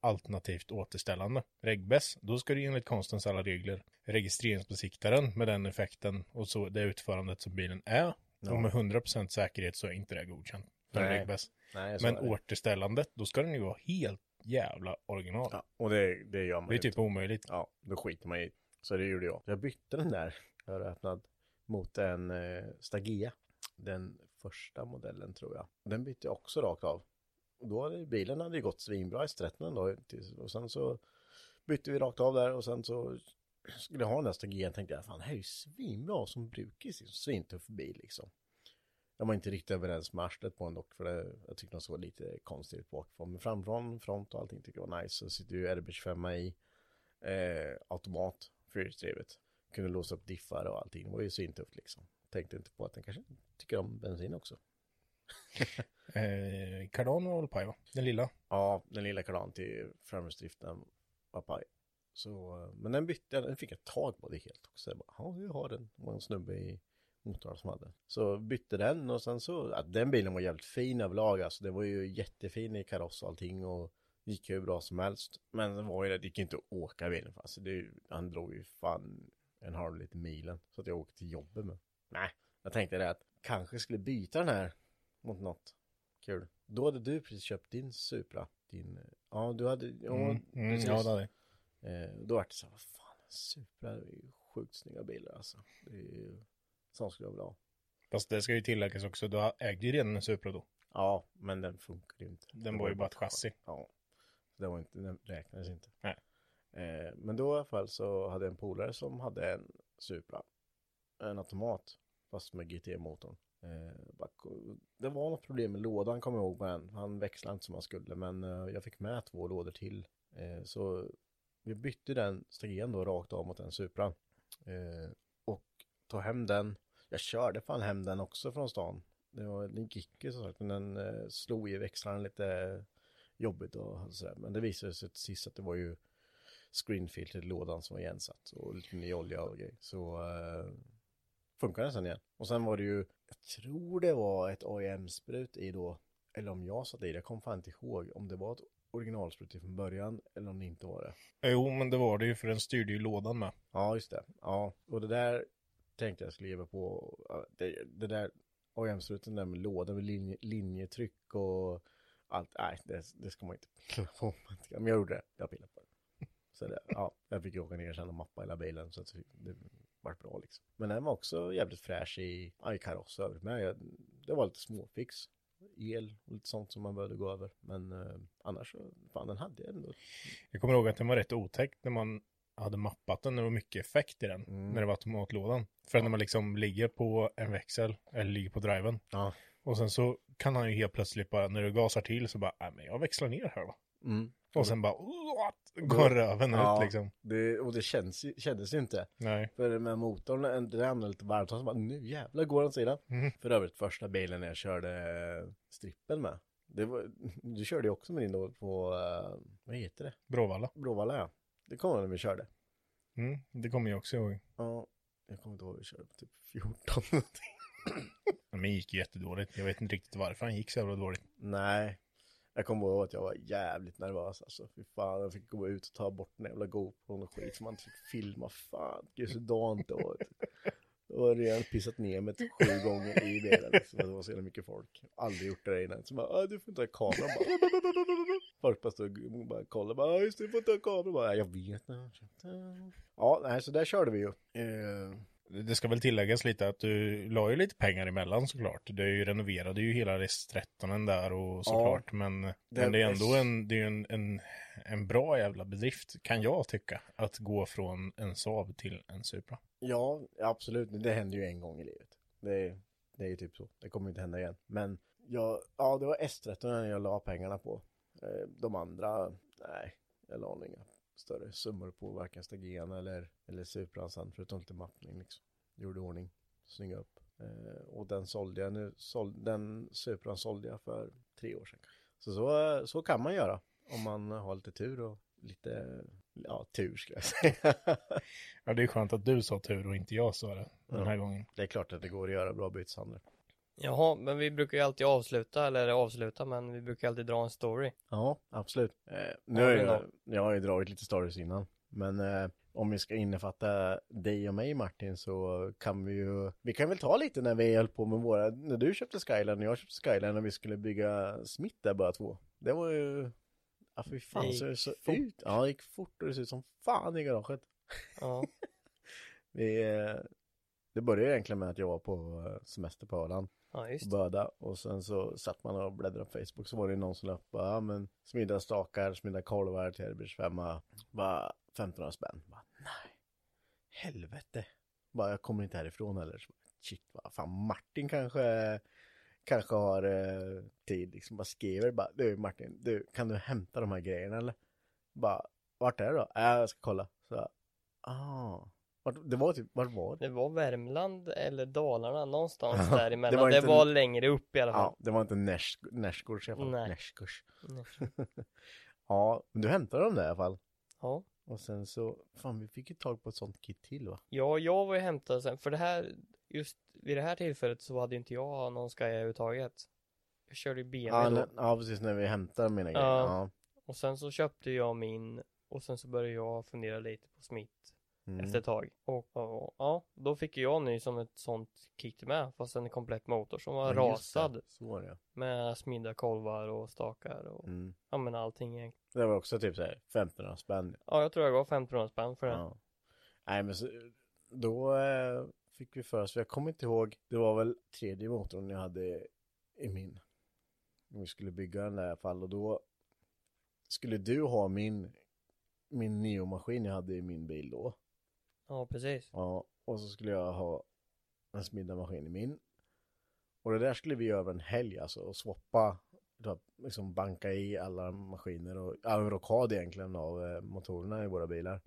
alternativt återställande regbäs, då ska du enligt konstens alla regler registreringsbesiktaren med den effekten och så det utförandet som bilen är. Ja. Och med 100% säkerhet så är inte det godkänt. Nej. regbäs. nej Men återställandet, då ska den ju vara helt jävla original. Ja, och det, det gör man det är typ omöjligt. Ja, då skiter man i. Så det gjorde jag. Jag bytte den där öröppnad mot en eh, Stagea. Den första modellen tror jag. Den bytte jag också rakt av. Då hade bilen hade ju gått svinbra i Strättnen då. Och sen så bytte vi rakt av där och sen så skulle jag ha nästa där tänkte jag fan det här är ju svinbra som brukis. sin Svintuff bil liksom. Jag var inte riktigt överens med arslet på den dock för det, jag tyckte den såg lite konstigt bakifrån. Men framifrån, front och allting tycker jag var nice. Så sitter ju RB25 i eh, automat, fyrhjulsdrivet. Kunde låsa upp diffar och allting. Det var ju svintufft liksom. Tänkte inte på att den kanske tycker om bensin också. Eh, Cardano och paj va? Den lilla. Ja, den lilla kardan till framhjulsdriften var paj. Så, eh, men den bytte jag, den fick jag tag på det helt också. Jag bara, ja, jag har den. Det var en snubbe i Motala som hade. Så bytte den och sen så, ja, den bilen var jävligt fin överlag alltså. Det var ju jättefin i kaross och allting och gick hur bra som helst. Men det var ju det, det gick inte att åka bilen för alltså, det, han drog ju fan en halv liter milen. Så att jag åkte till jobbet med. Nej, jag tänkte det att kanske skulle byta den här mot något kul. Då hade du precis köpt din Supra. Din, ja, du hade, ja, Mm, mm, ja, det hade. Eh, då var det så här, vad fan, Supra det är ju sjukt snygga bilar alltså. Det är ju, skulle jag vilja ha. Fast det ska ju tilläggas också, du ägde ju redan en Supra då. Ja, men den funkar ju inte. Den var ju bara ett chassi. Ja, så det var inte, den räknades inte. Nej. Eh, men då i alla fall så hade jag en polare som hade en Supra. En automat, fast med GT-motorn. Eh, det var något problem med lådan kommer jag ihåg med den. Han växlade inte som han skulle men eh, jag fick med två lådor till. Eh, så vi bytte den stegen då rakt av mot den Supran. Och tog hem den. Jag körde fan hem den också från stan. Det, var, den gick ju som sagt men den slog i växlarna lite jobbigt och sådär. Men det visade sig till sist att det var ju screenfiltret i lådan som var igensatt och lite ny olja och grejer. Så funkar den sen igen. Och sen var det ju jag tror det var ett AIM-sprut i då, eller om jag satt i det, jag kommer fan inte ihåg om det var ett originalsprut från början eller om det inte var det. Jo, men det var det ju för den styrde ju lådan med. Ja, just det. Ja, och det där tänkte jag skulle ge på. Det, det där AIM-struten där med låda med linje, linjetryck och allt. Nej, det, det ska man inte pilla på. Men jag gjorde det. Jag pillade på det. Så det, ja, jag fick ju åka ner sen och mappa hela bilen så att det vart bra liksom. Men den var också jävligt fräsch i, i kaross övrigt med. Jag, det var lite småfix. El och lite sånt som man behövde gå över. Men eh, annars så, fan den hade jag ändå. Jag kommer ihåg att den var rätt otäckt när man hade mappat den. Det var mycket effekt i den. Mm. När det var automatlådan. För när man liksom ligger på en växel, eller ligger på driven. Ja. Och sen så kan han ju helt plötsligt bara, när du gasar till så bara, nej men jag växlar ner här va. Mm. Och sen bara, what? går röven Ja. ut liksom. Det, och det känns, kändes ju inte. Nej. För med motorn, en- det andra lite varmt, så bara nu jävlar går den sidan. Mm. För övrigt första bilen jag körde strippen med. Var, du körde ju också med din då på, eh, vad heter det? Bråvalla. Bråvalla ja. Det kommer när vi körde. Mm, det kommer jag också ihåg. Ja, jag kommer inte ihåg, vi körde på typ 14. Men det gick ju jättedåligt. Jag vet inte riktigt varför han gick så jävla dåligt. Nej, jag kommer ihåg att jag var jävligt nervös alltså. Fy fan, jag fick gå ut och ta bort den jävla GoPron och skit som man inte fick filma. Fan, gud så dant då. Jag har redan pissat ner mig typ sju gånger i bilen liksom. Det var så jävla mycket folk. Aldrig gjort det där innan. Så bara, "Ah, du får inte ha kameran Bara, folk bara stod och bara kollade. Bara, ah, just det, du får inte ha kameran Bara, jag vet. Ja, nej, så där körde vi ju. Eh, det ska väl tilläggas lite att du la ju lite pengar emellan såklart. Du renoverade ju hela RS13 där och såklart. men, men det är ändå en, det är en, en, en bra jävla bedrift kan jag tycka. Att gå från en Saab till en Supra. Ja, absolut. Det händer ju en gång i livet. Det, det är ju typ så. Det kommer inte hända igen. Men jag, ja, det var S13 jag la pengarna på. Eh, De andra, nej, jag la inga större summor på varken Stagen eller, eller Supran sen, förutom lite mappning liksom. Gjorde ordning, snygga upp. Eh, Och den sålde jag nu, såld, den Supran sålde jag för tre år sedan. Så, så så kan man göra om man har lite tur och lite, ja, tur skulle jag säga. Ja, det är skönt att du sa tur och inte jag sa det den här gången. Det är klart att det går att göra bra byteshandel. Jaha, men vi brukar ju alltid avsluta, eller avsluta, men vi brukar alltid dra en story. Ja, absolut. Eh, nu Har jag, jag har ju dragit lite stories innan. Men eh, om vi ska innefatta dig och mig Martin så kan vi ju, vi kan väl ta lite när vi höll på med våra, när du köpte Skyline och jag köpte Skyline och vi skulle bygga Smith där bara två. Det var ju, ja fy fan Det så det gick så fort. ut. Ja, det gick fort och det såg ut som fan i garaget. Ja, Vi, eh, det började egentligen med att jag var på eh, semester på Öland ja just och det. böda och sen så satt man och bläddrade på Facebook så var det någon som la upp ja men smidda stakar, smidda kolvar till Herbers femma, bara 1500 spänn. Bara, nej, helvete. Bara, jag kommer inte härifrån heller. Så, bara, shit, vad fan Martin kanske, kanske har eh, tid liksom. Bara skriver bara, du Martin, du, kan du hämta de här grejerna eller? Bara, vart är det då? Äh, jag ska kolla. Så, ah. Vart, det var typ, vart var det? Det var Värmland eller Dalarna, någonstans Ja, däremellan. det var inte- det var längre upp i alla Ja, fall. det var inte Näschgårds i alla fall. Nej. Nej. Ja, men du hämtade dem där i alla fall. Ja. Och sen så, fan vi fick ju tag på ett sånt kit till va? Ja, jag var ju hämtad sen, för det här, just vid det här tillfället så hade inte jag någon Sky överhuvudtaget. Jag körde ju BMW Ja, då. ja, precis när vi hämtade mina grejer. Ja. Ja. Och sen så köpte jag min, och sen så började jag fundera lite på Smith Mm. efter ett tag. Och, och ja, då fick jag ny som ett sånt kit med, fast en komplett motor som var Ja, just det. rasad. Så var det. Med smidda kolvar och stakar och, Mm. ja men allting egentligen. Det var också typ såhär 1500 spänn. Ja, jag tror jag gav 1500 spänn för det. Ja. Nej men så, då eh, fick vi för oss, jag kommer inte ihåg, det var väl tredje motorn jag hade i min. Vi skulle bygga den där i alla fall och då skulle du ha min, min Neo-maskin jag hade i min bil då. Ja, precis. Ja, och så skulle jag ha en smidda maskin i min. Och det där skulle vi göra över en helg alltså och swappa, då, liksom banka i alla maskiner och, ja, en rockad egentligen av eh, motorerna i våra bilar.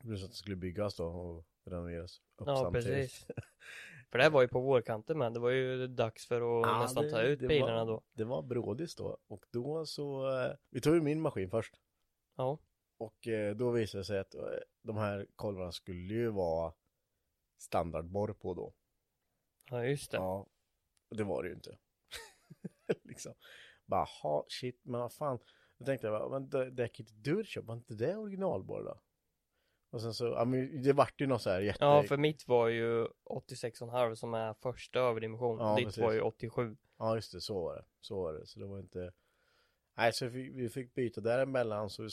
Plus att det skulle byggas då och renoveras upp Ja, samtidigt. precis. För det här var ju på vårkanten med, det var ju dags för att Ja, nästan det- ta ut bilarna var, då. Det var brådis då och då så, eh, vi tog ju min maskin först. Ja, Och eh, då visade det sig att eh, de här kolvarna skulle ju vara standardborr på då. Ja, just det. Ja, det var det ju inte. liksom. Bara, ha, shit, men vad fan. Då tänkte jag, men däcket du köpte, var inte det originalborr då? Och sen så, ja men det vart ju något så här jätte... Ja, för mitt var ju 86,5 som är första överdimension. Ja, Ditt precis. var ju 87. Ja, just det, så var det. Så var det. Så det var inte... Nej, så vi, vi fick byta däremellan, så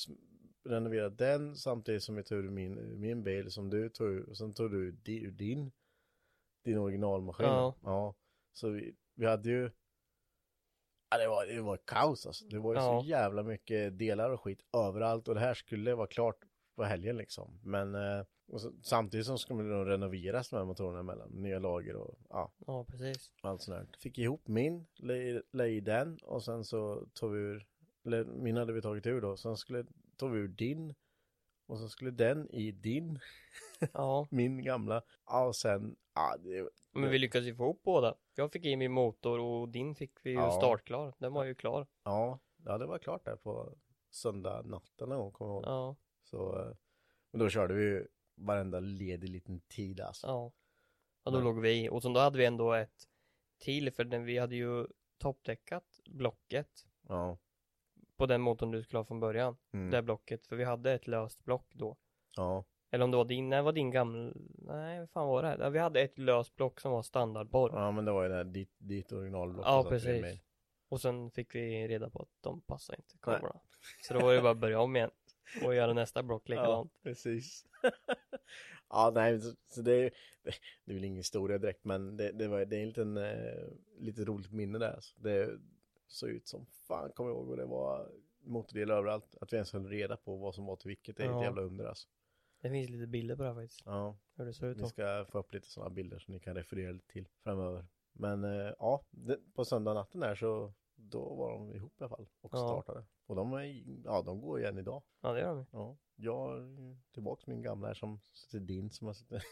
renoverade den samtidigt som vi tog ur min, min bil som du tog ur. Och sen tog du ur di- ur din, din originalmaskin. Ja. ja. Så vi, vi hade ju... Ja, det var, det var kaos alltså. Det var ju Ja. så jävla mycket delar och skit överallt. Och det här skulle vara klart på helgen liksom. Men eh, så, samtidigt som skulle de renoveras de här motorerna emellan. Nya lager och ja Ja, precis. allt sånt där. Fick ihop min, la i den och sen så tog vi ur, eller min hade vi tagit ur då, sen skulle, tog vi ur din och så skulle den i din, Ja, min gamla, ja och sen, ja det, men vi lyckades ju få ihop båda. Jag fick i min motor och din fick vi ju Ja. startklar. Den var ju klar. ja, ja det var klart där på söndag natten någon gång, kommer jag ihåg. Ja, Så, eh, men då körde vi ju varenda ledig liten tid alltså. ja. Och då Men- låg vi i. Och sen då hade vi ändå ett till för den, vi hade ju toppdäckat blocket Ja, på den motorn du skulle ha från början. mm, Det blocket, för vi hade ett löst block då. ja, Eller om det var din, nej var din gamla, nej vad fan var det? Vi hade ett löst block som var standardborr. ja men det var ju det här ditt, ditt originalblock. Ja, precis. med. Och sen fick vi reda på att de passar inte kablarna. Så då var det bara att börja om igen och göra nästa block likadant. Ja, precis. ja, nej, så, det, är, det, det är väl ingen historia direkt, men det, det, var, det är en liten, eh, lite roligt minne där. Alltså. Det såg ut som fan, kommer jag ihåg, och det var motordelar överallt. Att vi ens höll reda på vad som var till vilket, det är Ja. ett jävla under alltså. Det finns lite bilder på det här faktiskt. Ja, Hur det ser ut vi ska få upp lite sådana bilder som ni kan referera lite till framöver. Men eh, ja, det, på söndag natten där så då var de ihop i alla fall och Ja. startade. Och de, är, ja, de går igen idag. Ja det gör de. Ja, jag är tillbaka min gamla här som sitter din som har suttit.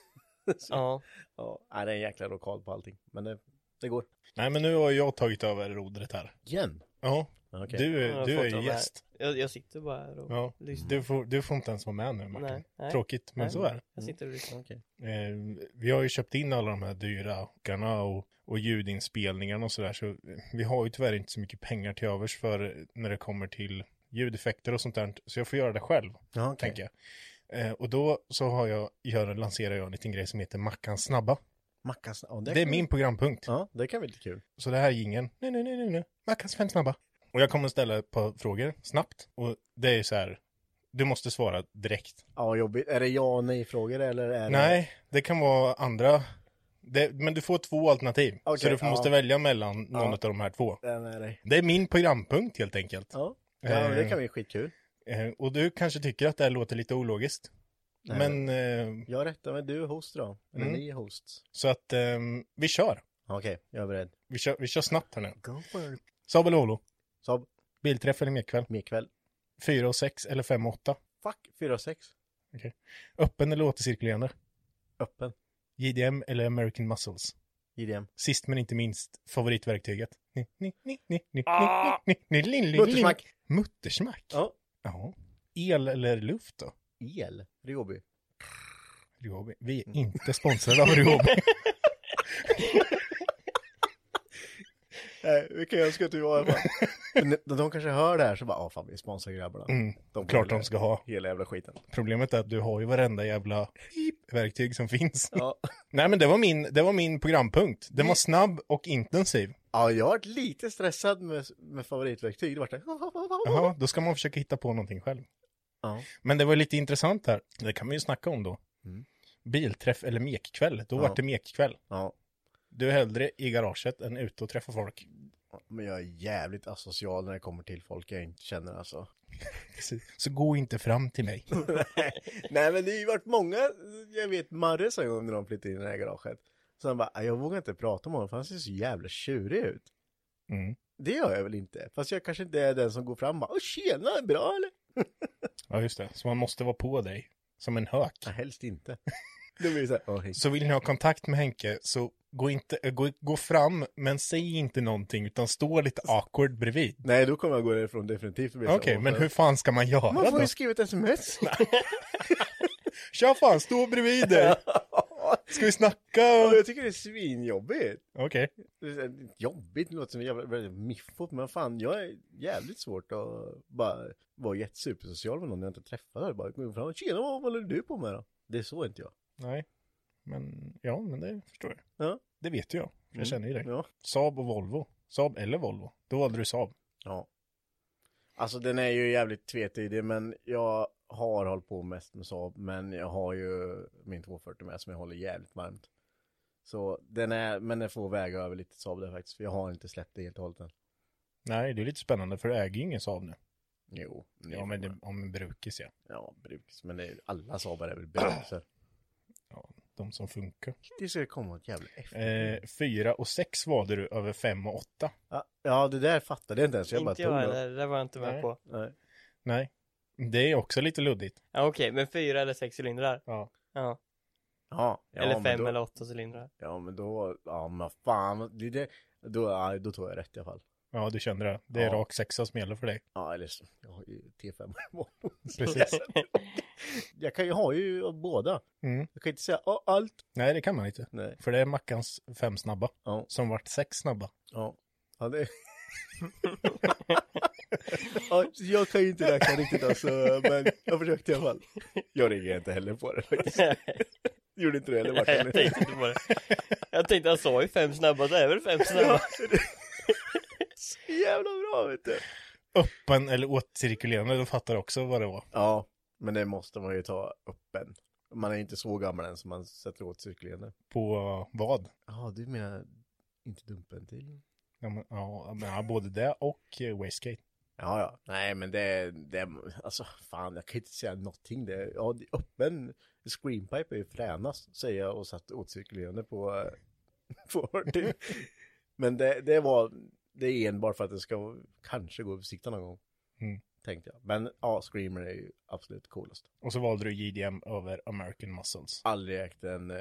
Ja. ja, nej, det är en jäkla lokal på allting. Men det, det går. Nej, men nu har jag tagit över rodret här. Igen? Ja, Okej. du, har du är ju gäst. Jag, jag sitter bara här och Ja, lyssnar. du får, du får inte ens vara med nu, Martin. Nej, nej. Tråkigt, men Nej. så är det. Jag sitter och lyssnar. Okej. Eh, vi har ju köpt in alla de här dyra åkarna och, och ljudinspelningarna och sådär. Så vi har ju tyvärr inte så mycket pengar till övers för när det kommer till ljudeffekter och sånt där. Så jag får göra det själv, Ja, okej. tänker jag. Eh, och då så har jag, gör, lanserar jag en liten grej som heter Mackans snabba. Mackans, ja, Det är kan min programpunkt. Ja, det kan bli lite kul. Så det här är ingen, nej, nej, nej, nej, nej, Mackans fem snabba. Och jag kommer ställa ett par frågor snabbt. Och det är så här, du måste svara direkt. Ja, jobbigt. Är det ja och nej frågor eller är det? Nej, det kan vara andra. Det, men du får två alternativ. Okej, så du får- ja. måste välja mellan någon Ja. av de här två. Är det. Det är min programpunkt helt enkelt. Ja, ja men det Eh, kan bli skitkul. Eh, och du kanske tycker att det här låter lite ologiskt. Nej, men, eh, Jag rättar med du är host då. Eller Mm. ni är hosts. så att ehm, vi kör. Okej, jag är beredd. vi kör. Vi kör snabbt här nu. Go for it. Saab eller Olo? Saab, Bilträff eller mekväll? mer kväll. 4 och 6 eller 5 och 8? Fuck, 4 och 6. Öppen eller återcirkulerande? Öppen. JDM eller American Muscles? JDM. Sist men inte minst, favoritverktyget? Ni, ni, ni, ni, ni, Ah! ni, ni, ni, ni, ni, Muttersmack. Muttersmack? Ja. Ja. El eller luft då? El. Ryobi. Ryobi. Vi är inte sponsrade av Ryobi. Nej, vilka önskar att vi var. Men de, de kanske hör det här så bara, ja fan vi sponsrar grabbarna. Mm, De klart de ska ha. Hela jävla skiten. Problemet är att du har ju varenda jävla verktyg som finns. Ja. Nej men det var min, det var min programpunkt. Den var snabb och intensiv. ja, jag har varit lite stressad med, med favoritverktyg. Det var det. Jaha, då ska man försöka hitta på någonting själv. Ja. Men det var lite intressant här. Det kan vi ju snacka om då. Mm. Bilträff eller mekkväll. Då Ja. vart det mekkväll. ja. Du är hellre i garaget än ute och träffar folk. Men jag är jävligt asocial när det kommer till folk jag inte känner alltså. Så, gå inte fram till mig. Nej men det har ju varit många, jag vet Marre sa ju när de flyttade in i det här garaget. Så han bara, "Ah, jag vågar inte prata med honom för han ser så jävla tjurig ut. Mm. Det gör jag väl inte. Fast jag kanske inte är den som går fram och bara, Åh, tjena, bra eller? Ja just det, så man måste vara på dig. Som en hök. Ja, helst inte. Då blir det så här, hej. Så vill ni ha kontakt med Henke så gå, inte, äh, gå, gå fram men säg inte någonting utan stå lite awkward bredvid. Nej, då kommer jag gå därifrån definitivt. Okej, men hur fan ska man göra Man får då? ju skriva ett sms. Tja fan, stå bredvid dig! Ska vi snacka? Ja, jag tycker det är svinjobbigt. Okej. Här, Jobbigt, låter som jävla, miffot, men fan jag är jävligt svårt att bara vara jättesupersocial med någon jag inte träffar. Bara gå fram, tjena vad håller du på med då? Det är så inte jag. Nej. Men, ja, men det förstår jag. Ja. Det vet ju jag. Jag känner ju dig. Ja. Saab och Volvo. Saab eller Volvo. Då valde du Saab. Ja. Alltså den är ju jävligt tvetydig, men jag har hållit på mest med Saab, men jag har ju min 240 med som jag håller jävligt varmt. Så den är, men den får väga över lite Saab där faktiskt, för jag har inte släppt det helt och hållet än. Nej, det är lite spännande för du äger ju ingen Saab nu. Jo. Ja, men det, om en brukis ja. Ja, brukis, men det är, alla Saabar är väl brukisar. ja. De som funkar. Det ska komma ett jävla efter. Eh, fyra och sex valde du över fem och åtta. Ja, ja, det där fattade jag inte ens. Jag bara inte tog jag det. heller, det var jag inte med Nej. på. Nej. Nej. Det är också lite luddigt. Ja, okej, men fyra eller sex cylindrar? Ja. Ja. Ja, ja, eller men fem då, eller åtta cylindrar? Ja, men då, ja men fan, det, det, då, ja, då tog jag rätt i alla fall. Ja, du kände det. Det är Ja. rak sexa som gäller för dig. Ja, eller så, jag har ju T5 Precis. Jag kan ju ha ju båda. Mm. Jag kan inte säga "Ja, allt. Nej, det kan man inte. Nej. För det är Mackans fem snabba. Ja. Som vart sex snabba. Ja. Ja, det... ja, jag kan ju inte räkna riktigt alltså, men jag försökte i alla fall. Jag reagerade inte heller på det faktiskt. Gjorde inte du heller Nej, jag Martin? tänkte inte på det. Jag tänkte, han sa ju fem snabba, det är väl fem snabba? Så jävla bra vet du. Öppen eller åtcirkulerande, de fattar också vad det var. Ja, men det måste man ju ta öppen. Man är inte så gammal än som man sätter åt cirkulerande. På vad? Ja, du menar inte dumpen till? Ja, men, ja, men, ja, både det och eh, wastegate. Ja, ja. Nej, men det, det, alltså fan, jag kan inte säga någonting. Det, ja, det, öppen screenpipe är ju fränast, säger jag och satt åtcirkulerande på, eh, på 40. Men det, det var, det är enbart för att det ska kanske gå att besikta någon gång. Mm. Tänkte jag. Men ja, Screamer är ju absolut coolast. Och så valde du JDM över American Muscles. Aldrig ägt en eh,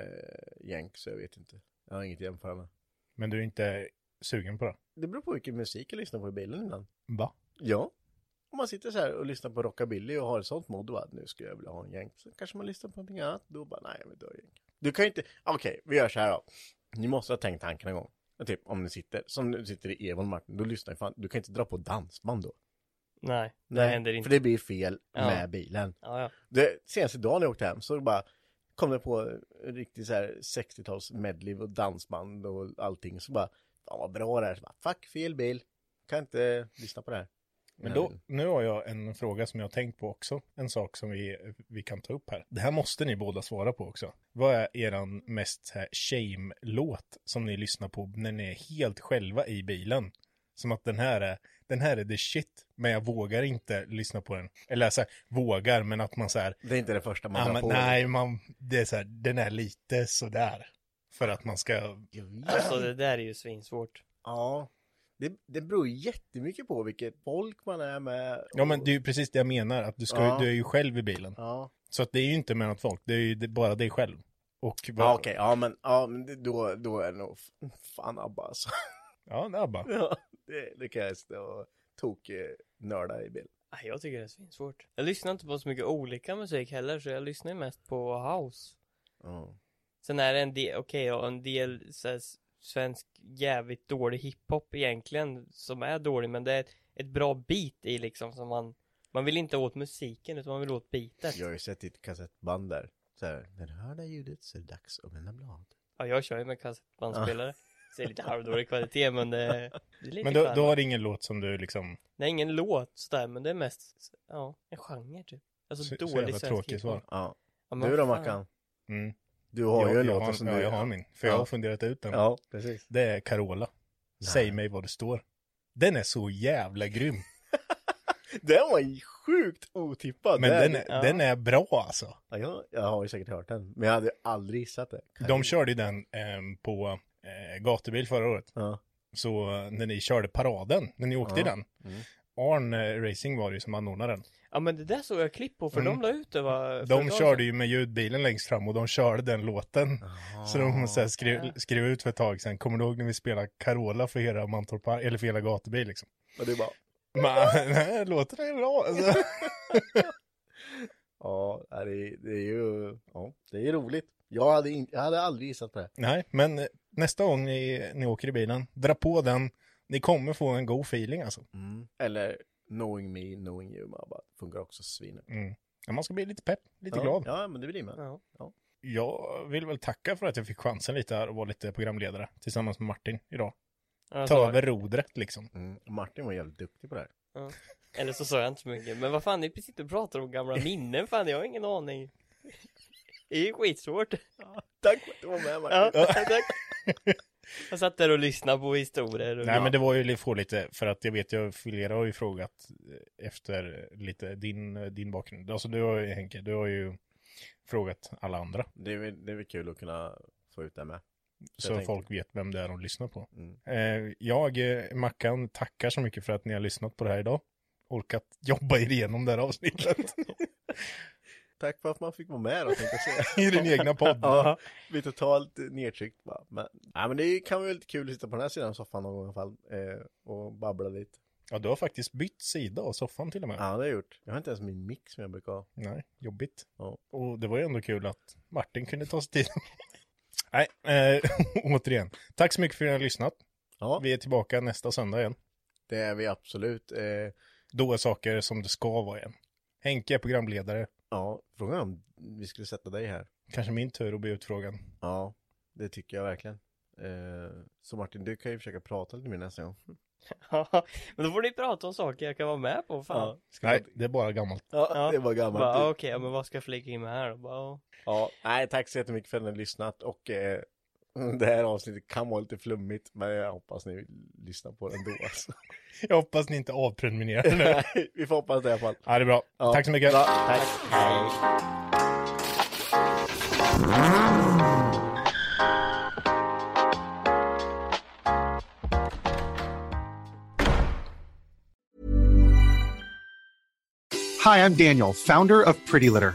jänk, så jag vet inte. Jag har inget att jämföra med. Men du är inte sugen på det? Det beror på vilken musik jag lyssnar på i bilen ibland. Va? Ja. Om man sitter så här och lyssnar på rockabilly och har ett sånt mod, då bara, nu ska jag vilja ha en jänk. Så kanske man lyssnar på någonting annat, då bara, nej, jag vill inte ha jänk. Du kan ju inte, okej, vi gör så här då. Ni måste ha tänkt tanken en gång. Typ, om ni sitter, som nu sitter i Evon Martin, då lyssnar ni fan, du kan inte dra på dansband då. Nej, det händer inte. För det blir fel Ja. med bilen. Ja, ja. Det, senaste dagen när jag åkte hem så bara kom det på en riktig så här 60-tals medley och dansband och allting. Så bara, fan vad bra det här. Så bara, fuck, fel bil. Kan inte lyssna på det här. Men då, nu har jag en fråga som jag har tänkt på också. En sak som vi, vi kan ta upp här. Det här måste ni båda svara på också. Vad är eran mest shame-låt som ni lyssnar på när ni är helt själva i bilen? Som att den här är, den här är the shit, men jag vågar inte lyssna på den. Eller så här, vågar, men att man så här, Det är inte det första man ja, drar men, på. nej, man, det är så här, den är lite sådär. För att man ska. Alltså det där är ju svinsvårt. Ja. Det, det beror jättemycket på vilket folk man är med. ja men det är ju precis det jag menar, att du ska, Ja. du är ju själv i bilen. Ja, Så att det är ju inte med något folk, det är ju bara dig själv. Och vad, ja okej, ja men, ja, men då, då är det nog fan ABBA alltså. Ja, det är bara. Ja, det, det kan jag stå och tok eh, nörda i bil. Nej, Jag tycker det är svinsvårt. Jag lyssnar inte på så mycket olika musik heller, så jag lyssnar ju mest på house. Ja. Sen är det en del, okej, ja, en del så här, svensk jävligt dålig hiphop egentligen, som är dålig, men det är ett, ett bra beat i liksom, som man, man vill inte åt musiken, utan man vill åt beatet. Jag har ju sett ditt kassettband där. Så här, när du hör det ljudet så är det dags att vända blad. Ja, jag kör ju med kassettbandspelare. Så det är lite halvdålig kvalitet, men det, det är lite Men då, då har det ingen låt som du liksom, Det är ingen låt sådär, men det är mest, ja, en genre typ. Alltså Så- så dålig jävla svensk tråkigt svar. Ja. Ja, men Du då. Mackan? mm. Du har ju jag, en jag, låt har, som ja, du... jag har min, för Ja. jag har funderat ut den. Ja, precis. Det är Carola. Säg mig vad det står. Den är så jävla grym. Den var ju sjukt otippad. Men den är, ja. den är bra alltså. Ja, jag, jag har ju säkert hört den. Men jag hade aldrig gissat det. De körde ju den ehm, på eh, gatubil förra året. Ja. Så eh, när ni körde paraden, när ni åkte i den. Mm. Arn eh, Racing var det ju som anordnade den. Ja men det där såg jag klipp på, för Mm. de la ut det va? De körde ju med ljudbilen längst fram och de körde den låten. Så de så här, skrev, skrev ut för ett tag sedan. Kommer du ihåg när vi spelade Carola för hela Mantorp eller för hela gatubil liksom? Och du bara... Men, nej, låten är bra alltså. Ja, det är, det är ju... Ja, det är roligt. Jag hade, in, jag hade aldrig gissat på det. Nej, men eh, nästa gång ni, ni åker i bilen, dra på den. Ni kommer få en god feeling alltså. Mm. Eller Knowing Me, Knowing You, bara, funkar också svinet. Mm. Ja, man ska bli lite pepp, lite ja, glad. Ja, men det blir man. Ja. Jag vill väl tacka för att jag fick chansen lite här och vara lite programledare tillsammans med Martin idag. Ja, Ta över rodret liksom. Mm. Martin var jävligt duktig på det här. Ja. Eller så sa jag inte så mycket, men vad fan, ni sitter och pratar om gamla minnen, fan jag har ingen aning Det är ju skitsvårt Tack för att du var med Martin. Ja, tack Jag satt där och lyssnade på historier och Nej men det var ju få lite, för att jag vet ju flera har ju frågat eh, efter lite din, eh, din bakgrund. Alltså du har ju Henke, du har ju frågat alla andra. Det, är, väl- det är väl kul att kunna få ut det med. Så tänkte- folk vet vem det är de lyssnar på. Mm. Eh, jag, Mackan, tackar så mycket för att ni har lyssnat på det här idag. Orkat jobba er igenom det här avsnittet Tack för att man fick vara med då, tänkte jag säga. i din egna podd. Ja, bli totalt nedtryckt bara. Men, ja, men det kan vara lite kul att sitta på den här sidan av soffan någon gång i alla fall. Eh, och babbla lite. Ja, du har faktiskt bytt sida av soffan till och med. Ja, det har jag gjort. Jag har inte ens min mix som jag brukar ha. Nej, jobbigt. Ja. Och det var ju ändå kul att Martin kunde ta sig tid. Nej, eh, återigen. Tack så mycket för att ni har lyssnat. Ja, Vi är tillbaka nästa söndag igen. det är vi absolut. Eh, Då är saker som det ska vara igen. Henke är programledare. Ja, frågan är om vi skulle sätta dig här. Kanske min tur att bli utfrågad. Ja, det tycker jag verkligen. Eh, så Martin, du kan ju försöka prata lite mer nästa gång. Ja, men då får ni prata om saker jag kan vara med på, fan Ska Nej, det är bara gammalt. Ja, Ja. det var gammalt. Bara, Okej, ja, men vad ska jag flika in med här då? Bara, ja. Ja, nej, tack så jättemycket för att ni har lyssnat och eh, det här avsnittet kan vara lite flummigt, men jag hoppas ni lyssnar på det ändå alltså. Jag hoppas ni inte avprenumererar nu. Nej, Vi får hoppas det i alla fall. Ja, det är bra. Ja, Tack så mycket. Bra, tack. Hej. Hi, I'm Daniel, founder of Pretty Litter.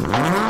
Mm.